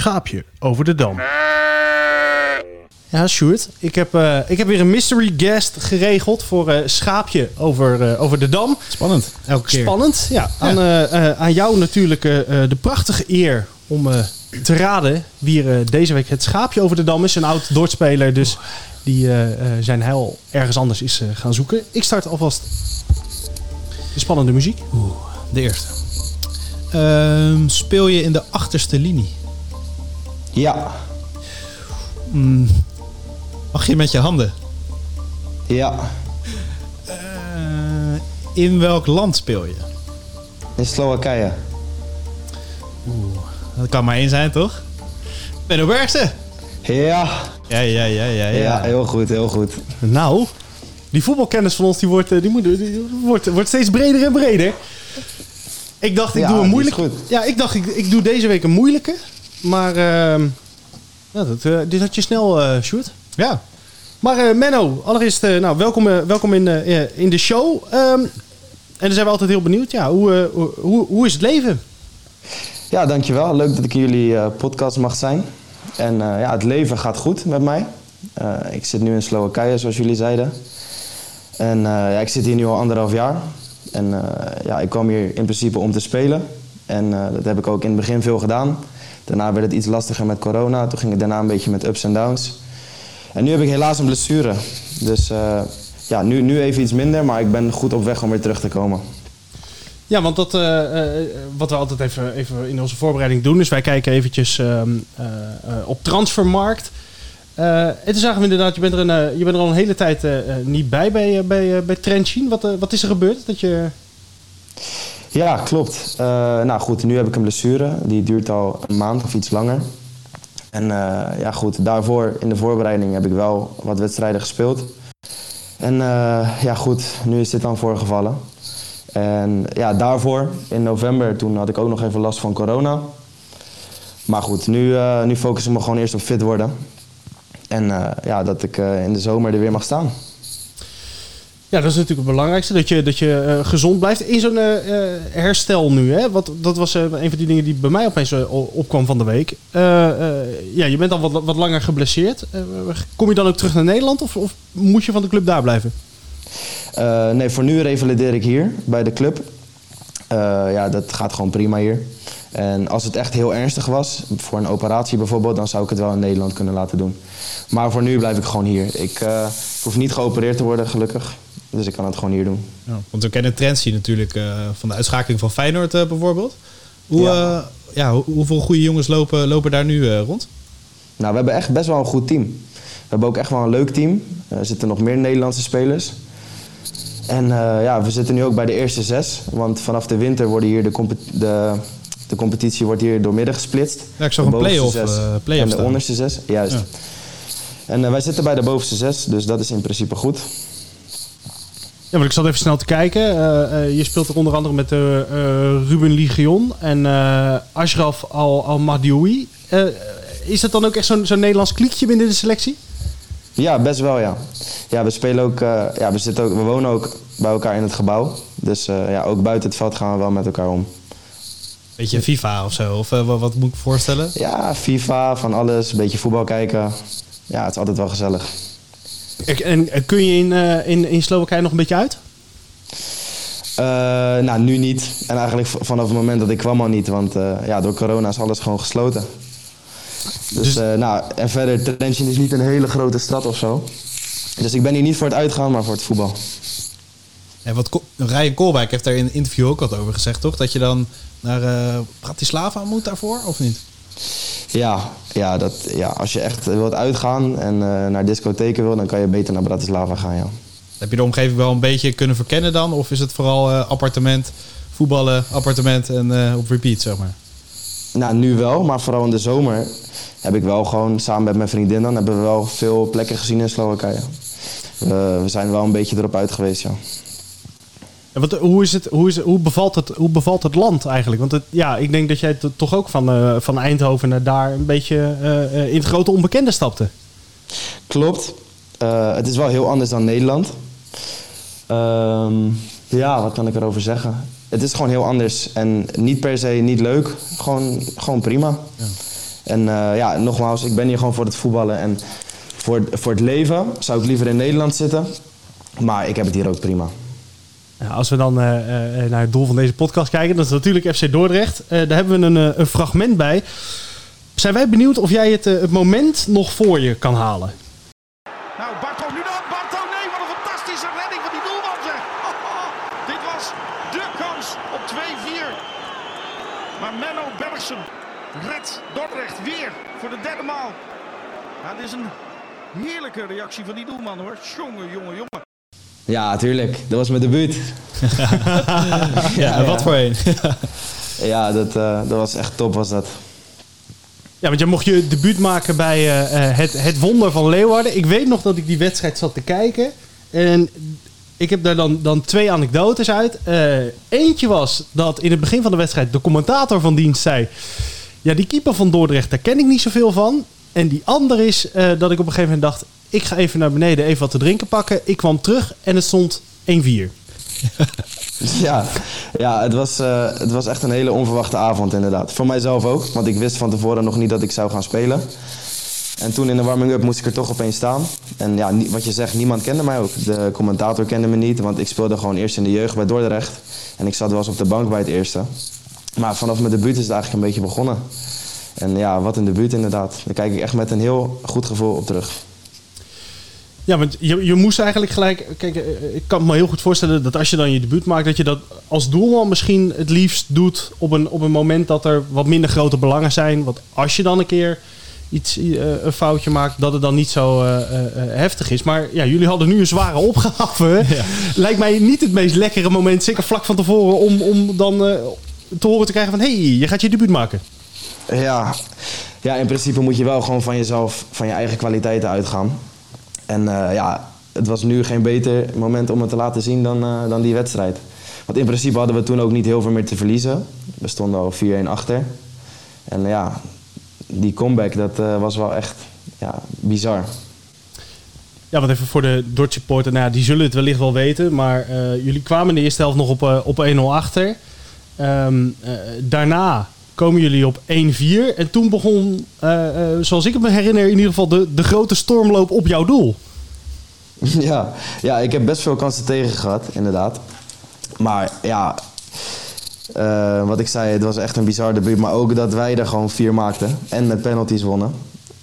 Schaapje over de Dam. Ja, Sjoerd, ik heb, eh, ik heb weer een mystery guest geregeld voor eh, Schaapje over, eh, over de Dam. Spannend. Elke keer. Spannend, ja. Aan, aan jou natuurlijk de prachtige eer om te raden wie er deze week het Schaapje over de Dam is. Een oud Dordspeler, dus die zijn heil ergens anders is gaan zoeken. Ik start alvast de spannende muziek. Oeh, de eerste. Ehm, speel je in de achterste linie? Ja, Mm, mag je met je handen? ja. Eh, in welk land speel je? In Slowakije. Oeh, dat kan maar één zijn, toch? Benno Bergsen. Ja. Ja, ja, ja, ja, ja, heel goed, heel goed. Nou, die voetbalkennis van ons die wordt, eh, die moet, die wordt, wordt steeds breder en breder. Ik dacht, ik Ja, doe een moeilijke. Ja, ik dacht, ik, ik doe deze week een moeilijke. Maar ehm, ja, dat, eh, dit had je snel, eh Sjoerd. Ja. Maar eh, Menno, allereerst eh, nou, welkom, welkom in, in de show. Ehm, en dan zijn we altijd heel benieuwd. Ja, hoe, eh, hoe, hoe, is het leven? Ja, dankjewel. Leuk dat ik in jullie eh, podcast mag zijn. En eh, ja, het leven gaat goed met mij. Eh, ik zit nu in Slowakije, zoals jullie zeiden. En eh, ja, ik zit hier nu al anderhalf jaar. En eh, ja, ik kwam hier in principe om te spelen. En eh, dat heb ik ook in het begin veel gedaan. Daarna werd het iets lastiger met corona. Toen ging het daarna een beetje met ups en downs. En nu heb ik helaas een blessure. Dus eh, ja, nu, nu even iets minder, maar ik ben goed op weg om weer terug te komen. Ja, want dat, eh, eh, wat we altijd even, even in onze voorbereiding doen, is wij kijken eventjes ehm, eh, eh, op transfermarkt. En toen zagen we inderdaad, je bent er, een, je bent er al een hele tijd niet bij bij, bij, bij. Wat, wat is er gebeurd? Dat je... Ja, klopt. Eh, nou goed, nu heb ik een blessure. Die duurt al een maand of iets langer. En eh, ja goed, daarvoor in de voorbereiding heb ik wel wat wedstrijden gespeeld. En eh, ja goed, nu is dit dan voorgevallen. En ja, daarvoor in november, toen had ik ook nog even last van corona. Maar goed, nu, nu focus ik me gewoon eerst op fit worden. En ja, dat ik in de zomer er weer mag staan. Ja, dat is natuurlijk het belangrijkste, dat je, dat je eh, gezond blijft in zo'n eh, eh, herstel nu. Hè? Wat, dat was een van die dingen die bij mij opeens opkwam van de week. Ja, je bent al wat, wat langer geblesseerd. Kom je dan ook terug naar Nederland of, of moet je van de club daar blijven? Nee, voor nu revalideer ik hier bij de club. Ja, dat gaat gewoon prima hier. En als het echt heel ernstig was, voor een operatie bijvoorbeeld, dan zou ik het wel in Nederland kunnen laten doen. Maar voor nu blijf ik gewoon hier. Ik hoef niet geopereerd te worden, gelukkig. Dus ik kan het gewoon hier doen. Ja, want we kennen Trentie natuurlijk eh, van de uitschakeling van Feyenoord eh, bijvoorbeeld. Hoe, Ja. ja. ja, hoe- hoeveel goede jongens lopen, lopen daar nu eh, rond? Nou, we hebben echt best wel een goed team. We hebben ook echt wel een leuk team. Er zitten nog meer Nederlandse spelers. En eh, ja, we zitten nu ook bij de eerste zes. Want vanaf de winter worden hier de, de, de competitie wordt hier doormidden gesplitst. Ja, ik zag De een play-off, zes eh, play-off En de onderste zes, juist. Ja. En eh, wij zitten bij de bovenste zes, dus dat is in principe goed. Ja, want ik zat even snel te kijken. Eh, eh, je speelt er onder andere met eh, Ruben Ligion en eh, Ashraf Al- Al-Madioui. Eh, is dat dan ook echt zo'n zo'n Nederlands kliekje binnen de selectie? Ja, best wel ja. Ja, we spelen ook, eh, ja, we, zitten ook, we wonen ook bij elkaar in het gebouw. Dus eh, ja, ook buiten het veld gaan we wel met elkaar om. Beetje FIFA of zo? Of wat, wat moet ik me voorstellen? Ja, FIFA, van alles, een beetje voetbal kijken. Ja, het is altijd wel gezellig. En, en kun je in, eh, in, in Slowakije nog een beetje uit? Eh, nou, nu niet. En eigenlijk vanaf het moment dat ik kwam al niet, want eh, ja, door corona is alles gewoon gesloten. Dus, eh, nou, en verder, Trentin is niet een hele grote stad of zo. Dus ik ben hier niet voor het uitgaan, maar voor het voetbal. En wat Ryan Koolwijk heeft daar in een interview ook wat over gezegd, toch? Dat je dan naar eh Bratislava moet daarvoor, of niet? Ja, ja, dat, ja, als je echt wilt uitgaan en eh, naar discotheken wil, dan kan je beter naar Bratislava gaan, ja. Heb je de omgeving wel een beetje kunnen verkennen dan? Of is het vooral eh, appartement, voetballen, appartement en eh, op repeat, zeg maar? Nou, nu wel, maar vooral in de zomer heb ik wel gewoon samen met mijn vriendin dan hebben we wel veel plekken gezien in Slowakije. We, we zijn wel een beetje erop uit geweest, ja. En Wat, hoe, is het, hoe, is, hoe, bevalt het, hoe bevalt het land eigenlijk? Want het, ja, ik denk dat jij to- toch ook van, eh, van Eindhoven naar daar een beetje eh, eh, in het grote onbekende stapte. Klopt. Het is wel heel anders dan Nederland. Ehm, ja, wat kan ik erover zeggen? Het is gewoon heel anders en niet per se niet leuk. Gewoon, gewoon prima. En eh, ja, nogmaals, ik ben hier gewoon voor het voetballen. En voor, voor het leven zou ik liever in Nederland zitten. Maar ik heb het hier ook prima. Ja, als we dan eh, eh, naar het doel van deze podcast kijken, dat is natuurlijk FC Dordrecht. Eh, daar hebben we een, eh, een fragment bij. Zijn wij benieuwd of jij het, eh, moment nog voor je kan halen? Nou, Barto nu dan. Barto, nee, wat een fantastische redding van die doelman zeg. Dit was de kans op 2-4. Maar Menno Bergsen redt Dordrecht weer voor de derde maal. Dit is een heerlijke reactie van die doelman hoor. Jongen, jongen, jongen. Ja, tuurlijk. Dat was mijn debuut. Ja, en wat voor een? Ja, dat, eh, dat was echt top was dat. Ja, want jij mocht je debuut maken bij eh, eh, het, het Wonder van Leeuwarden. Ik weet nog dat ik die wedstrijd zat te kijken. En ik heb daar dan, dan twee anekdotes uit. Eh, eentje was dat in het begin van de wedstrijd de commentator van dienst zei... Ja, die keeper van Dordrecht, daar ken ik niet zoveel van. En die andere is eh, dat ik op een gegeven moment dacht... Ik ga even naar beneden even wat te drinken pakken. Ik kwam terug en het stond 1-4. Ja, ja het, was, eh, het was echt een hele onverwachte avond inderdaad. Voor mijzelf ook, want ik wist van tevoren nog niet dat ik zou gaan spelen. En toen in de warming-up moest ik er toch opeens staan. En ja, wat je zegt, niemand kende mij ook. De commentator kende me niet, want ik speelde gewoon eerst in de jeugd bij Dordrecht. En ik zat wel eens op de bank bij het eerste. Maar vanaf mijn debuut is het eigenlijk een beetje begonnen. En ja, wat een debuut inderdaad. Daar kijk ik echt met een heel goed gevoel op terug. Ja, want je, je moest eigenlijk gelijk... Kijk, eh, ik kan me heel goed voorstellen dat als je dan je debuut maakt... dat je dat als doelman misschien het liefst doet op een, op een moment dat er wat minder grote belangen zijn. Want als je dan een keer iets, eh, een foutje maakt, dat het dan niet zo eh, eh, eh, heftig is. Maar ja, jullie hadden nu een zware opgave. Lijkt mij niet het meest lekkere moment, zeker vlak van tevoren, om, om dan eh, te horen te krijgen van... hé, hey, je gaat je debuut maken. Ja. ja, in principe moet je wel gewoon van jezelf, van je eigen kwaliteiten uitgaan. En eh, ja, het was nu geen beter moment om het te laten zien dan, eh, dan die wedstrijd. Want in principe hadden we toen ook niet heel veel meer te verliezen. We stonden al 4-1 achter. En ja, die comeback, dat eh, was wel echt ja, bizar. Ja, want even voor de Dordtje supporter, nou ja, die zullen het wellicht wel weten. Maar jullie kwamen in de eerste helft nog op, op 1-0 achter. Ehm, eh, daarna komen jullie op 1-4. En toen begon, eh, eh, zoals ik het me herinner, in ieder geval de, de grote stormloop op jouw doel. ja, ja, ik heb best veel kansen tegen gehad, inderdaad. Maar ja, eh, wat ik zei, het was echt een bizar debuut. Maar ook dat wij er gewoon vier maakten en met penalties wonnen.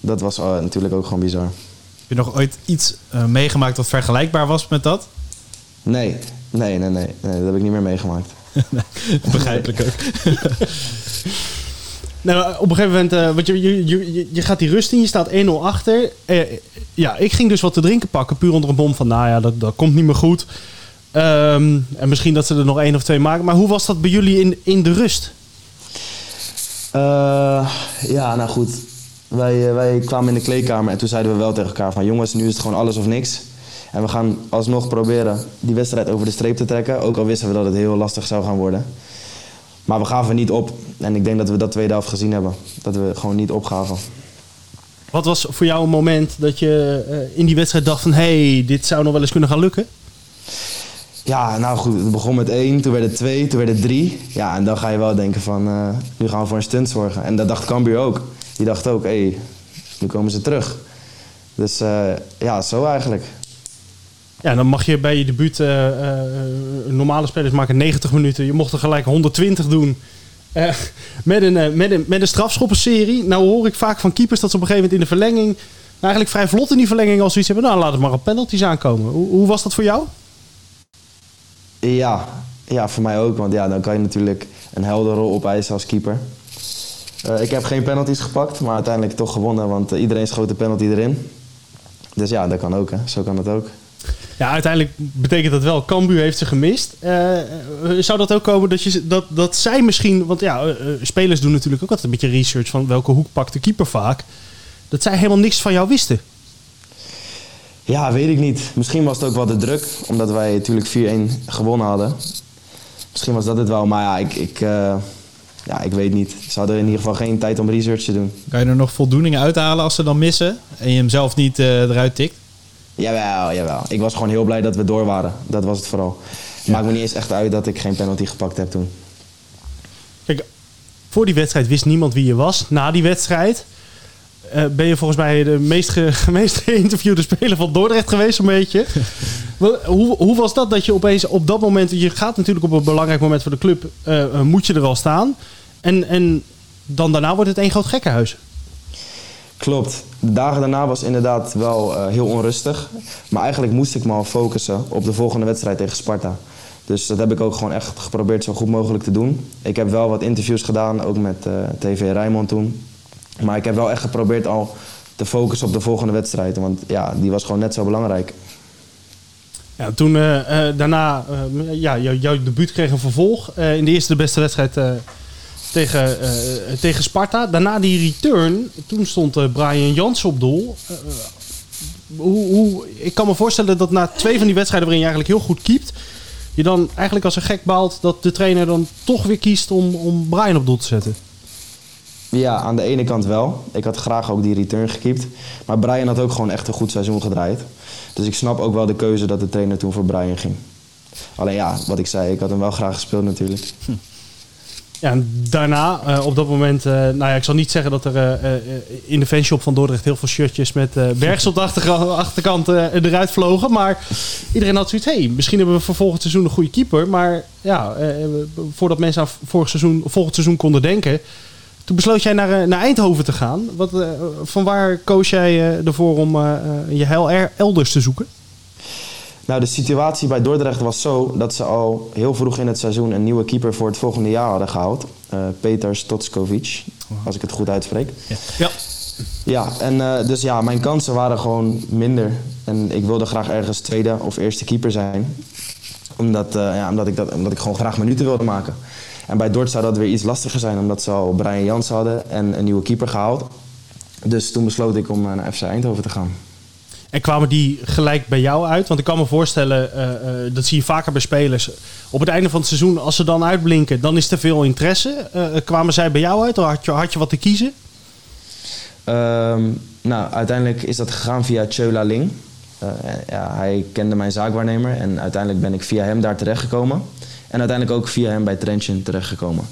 Dat was eh, natuurlijk ook gewoon bizar. Heb je nog ooit iets meegemaakt wat vergelijkbaar was met dat? Nee, nee, nee, nee, nee, dat heb ik niet meer meegemaakt. Begrijpelijk ook. Nou, op een gegeven moment, eh, want je, je, je, je gaat die rust in, je staat 1-0 achter. Eh, ja, ik ging dus wat te drinken pakken, puur onder een bom van, nou ja, dat, dat komt niet meer goed. Ehm, en misschien dat ze er nog één of twee maken. Maar hoe was dat bij jullie in, in de rust? Eh, ja, nou goed. Wij, wij kwamen in de kleedkamer en toen zeiden we wel tegen elkaar van... jongens, nu is het gewoon alles of niks. En we gaan alsnog proberen die wedstrijd over de streep te trekken. Ook al wisten we dat het heel lastig zou gaan worden. Maar we gaven niet op. En ik denk dat we dat tweede helft gezien hebben. Dat we gewoon niet opgaven. Wat was voor jou een moment dat je eh, in die wedstrijd dacht van... hé, hey, dit zou nog wel eens kunnen gaan lukken? Ja, nou goed, het begon met één, toen werd het twee, toen werd het drie. Ja, en dan ga je wel denken van, eh, nu gaan we voor een stunt zorgen. En dat dacht Cambuur ook. Die dacht ook, hé, hey, nu komen ze terug. Dus eh, ja, zo eigenlijk. Ja, dan mag je bij je debuut... eh, normale spelers maken 90 minuten. Je mocht er gelijk 120 doen. Eh, met, een, met, een, met een strafschoppenserie. Nou hoor ik vaak van keepers dat ze op een gegeven moment in de verlenging... eigenlijk vrij vlot in die verlenging als zoiets hebben. Nou, laat het maar op penalties aankomen. Hoe, hoe was dat voor jou? Ja, ja, voor mij ook. Want ja, dan kan je natuurlijk een heldere rol opeisen als keeper. Ik heb geen penalties gepakt, maar uiteindelijk toch gewonnen. Want iedereen schoot de penalty erin. Dus ja, dat kan ook. Hè. Zo kan het ook. Ja, uiteindelijk betekent dat wel. Cambuur heeft ze gemist. Eh, eh, zou dat ook komen dat, je, dat, dat zij misschien... Want ja, eh, spelers doen natuurlijk ook altijd een beetje research... van welke hoek pakt de keeper vaak. Dat zij helemaal niks van jou wisten. Ja, weet ik niet. Misschien was het ook wel de druk, omdat wij natuurlijk 4-1 gewonnen hadden. Misschien was dat het wel, maar ja, ik, ik, eh, ja, ik weet niet. Ze hadden in ieder geval geen tijd om research te doen. Kan je er nog voldoening uithalen als ze dan missen en je hem zelf niet eh, eruit tikt? Jawel, jawel. Ik was gewoon heel blij dat we door waren. Dat was het vooral. Het Maakt me niet eens echt uit dat ik geen penalty gepakt heb toen. Kijk, voor die wedstrijd wist niemand wie je was. Na die wedstrijd eh, ben je volgens mij de meest, ge, meest geïnterviewde speler van Dordrecht geweest, een beetje. Hoe, hoe was dat dat je opeens op dat moment, je gaat natuurlijk op een belangrijk moment voor de club, eh, eh, moet je er al staan. En, en dan daarna wordt het één groot gekkenhuis. Klopt. De dagen daarna was inderdaad wel eh, heel onrustig. Maar eigenlijk moest ik me al focussen op de volgende wedstrijd tegen Sparta. Dus dat heb ik ook gewoon echt geprobeerd zo goed mogelijk te doen. Ik heb wel wat interviews gedaan, ook met eh, TV Rijnmond toen. Maar ik heb wel echt geprobeerd al te focussen op de volgende wedstrijd. Want ja, die was gewoon net zo belangrijk. Ja, toen eh, daarna, ja, jou- jouw debuut kreeg een vervolg. In de eerste de beste wedstrijd tegen, eh, tegen Sparta. Daarna die return. Toen stond eh, Brian Jans op doel. Eh, hoe, hoe, ik kan me voorstellen dat na twee van die wedstrijden waarin je eigenlijk heel goed keept... je dan eigenlijk als een gek baalt dat de trainer dan toch weer kiest om, om Brian op doel te zetten. Ja, aan de ene kant wel. Ik had graag ook die return gekiept. Maar Brian had ook gewoon echt een goed seizoen gedraaid. Dus ik snap ook wel de keuze dat de trainer toen voor Brian ging. Alleen ja, wat ik zei, ik had hem wel graag gespeeld natuurlijk. Ja, en daarna, eh, op dat moment, eh, nou ja, ik zal niet zeggen dat er eh, in de fanshop van Dordrecht heel veel shirtjes met eh bergs op de achterkant eruit vlogen. Maar iedereen had zoiets, hey, misschien hebben we voor volgend seizoen een goede keeper. Maar ja, voordat mensen aan vorig seizoen, volgend seizoen konden denken, toen besloot jij naar, naar Eindhoven te gaan. Wat, van waar koos jij ervoor om je heil er- elders te zoeken? Nou, de situatie bij Dordrecht was zo dat ze al heel vroeg in het seizoen een nieuwe keeper voor het volgende jaar hadden gehaald. Eh, Peter Stotskovic, als ik het goed uitspreek. Ja. Ja, en eh, dus ja, mijn kansen waren gewoon minder. En ik wilde graag ergens tweede of eerste keeper zijn. Omdat, eh, ja, omdat, ik, dat, omdat ik gewoon graag minuten wilde maken. En bij Dort zou dat weer iets lastiger zijn, omdat ze al Brian Jans hadden en een nieuwe keeper gehaald. Dus toen besloot ik om naar FC Eindhoven te gaan. En kwamen die gelijk bij jou uit? Want ik kan me voorstellen, eh, eh, dat zie je vaker bij spelers. Op het einde van het seizoen, als ze dan uitblinken, dan is er veel interesse. Eh, kwamen zij bij jou uit? Of had je, had je wat te kiezen? Ehm, nou, uiteindelijk is dat gegaan via Chola Ling. Hij kende mijn zaakwaarnemer en uiteindelijk ben ik via hem daar terechtgekomen. En uiteindelijk ook via hem bij Trenchen terechtgekomen.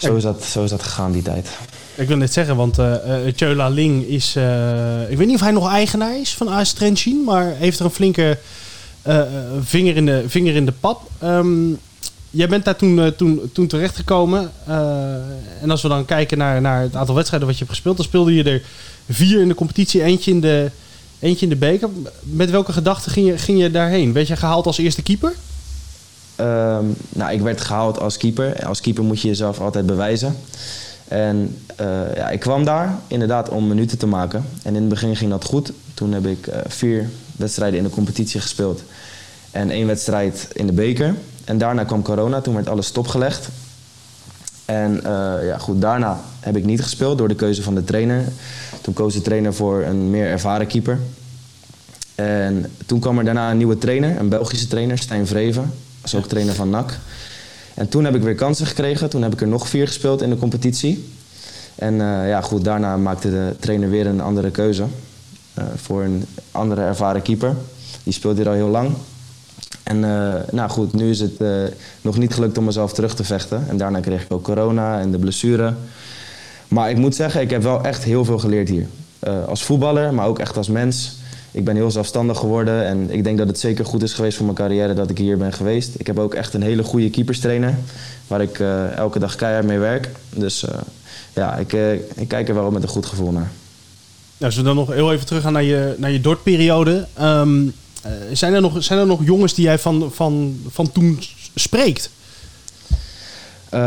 Zo is dat, zo is dat gegaan die tijd. Ik wil net zeggen, want eh eh, Tjöla Ling is... eh, ik weet niet of hij nog eigenaar is van AS maar heeft er een flinke eh, eh, vinger, in de, vinger in de pap. Ehm, jij bent daar toen, eh, toen, toen terechtgekomen. eh en als we dan kijken naar, naar het aantal wedstrijden wat je hebt gespeeld... dan speelde je er vier in de competitie, eentje in de, eentje in de beker. Met welke gedachten ging je, ging je daarheen? Werd je gehaald als eerste keeper? Ehm, nou, ik werd gehaald als keeper. Als keeper moet je jezelf altijd bewijzen. En eh, ja, ik kwam daar inderdaad om minuten te maken. En in het begin ging dat goed. Toen heb ik eh, vier wedstrijden in de competitie gespeeld. En één wedstrijd in de beker. En daarna kwam corona, toen werd alles stopgelegd. En eh, ja, goed, daarna heb ik niet gespeeld door de keuze van de trainer. Toen koos de trainer voor een meer ervaren keeper. En toen kwam er daarna een nieuwe trainer, een Belgische trainer, Stijn Vreven. Is ook trainer van NAC. En toen heb ik weer kansen gekregen. Toen heb ik er nog vier gespeeld in de competitie. En eh, ja, goed, daarna maakte de trainer weer een andere keuze. eh, voor een andere ervaren keeper. Die speelt hier al heel lang. En eh, nou goed, nu is het nog niet gelukt om mezelf terug te vechten. En daarna kreeg ik ook corona en de blessure. Maar ik moet zeggen, ik heb wel echt heel veel geleerd hier. Als voetballer, maar ook echt als mens. Ik ben heel zelfstandig geworden en ik denk dat het zeker goed is geweest voor mijn carrière dat ik hier ben geweest. Ik heb ook echt een hele goede keeperstrainer, waar ik eh, elke dag keihard mee werk. Dus eh, ja, ik, eh, ik kijk er wel met een goed gevoel naar. Nou, als we dan nog heel even teruggaan naar je, naar je Dortperiode. Ehm eh, zijn, er nog, zijn er nog jongens die jij van, van, van toen spreekt? Eh,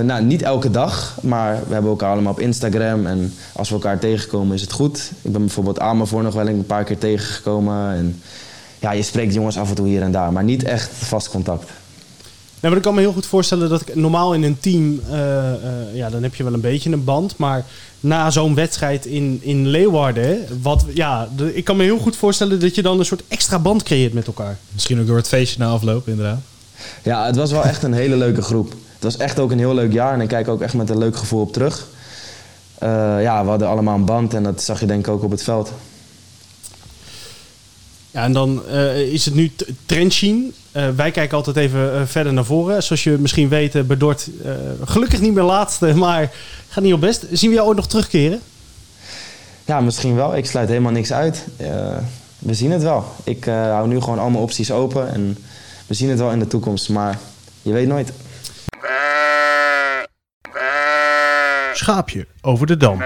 nou, niet elke dag, maar we hebben elkaar allemaal op Instagram. En als we elkaar tegenkomen is het goed. Ik ben bijvoorbeeld Amervoor nog wel een paar keer tegengekomen. En ja, je spreekt jongens af en toe hier en daar, maar niet echt vast contact. Nee, maar ik kan me heel goed voorstellen dat ik normaal in een team, eh, eh, ja, dan heb je wel een beetje een band. Maar na zo'n wedstrijd in, in Leeuwarden, wat, ja, de- ik kan me heel goed voorstellen dat je dan een soort extra band creëert met elkaar. Misschien ook door het feestje na afloop, inderdaad. Ja, het was wel echt een hele leuke groep. Het was echt ook een heel leuk jaar en ik kijk ook echt met een leuk gevoel op terug. Eh, ja, we hadden allemaal een band en dat zag je denk ik ook op het veld. Ja, en dan eh, is het nu t- Trentin. Eh, wij kijken altijd even verder naar voren. Zoals je misschien weet, bij Dort eh, gelukkig niet meer laatste, maar gaat niet op best. Zien we jou ooit nog terugkeren? Ja, misschien wel. Ik sluit helemaal niks uit. We zien het wel. Ik hou nu gewoon allemaal opties open en we zien het wel in de toekomst. Maar je weet nooit. Schaapje over de dam.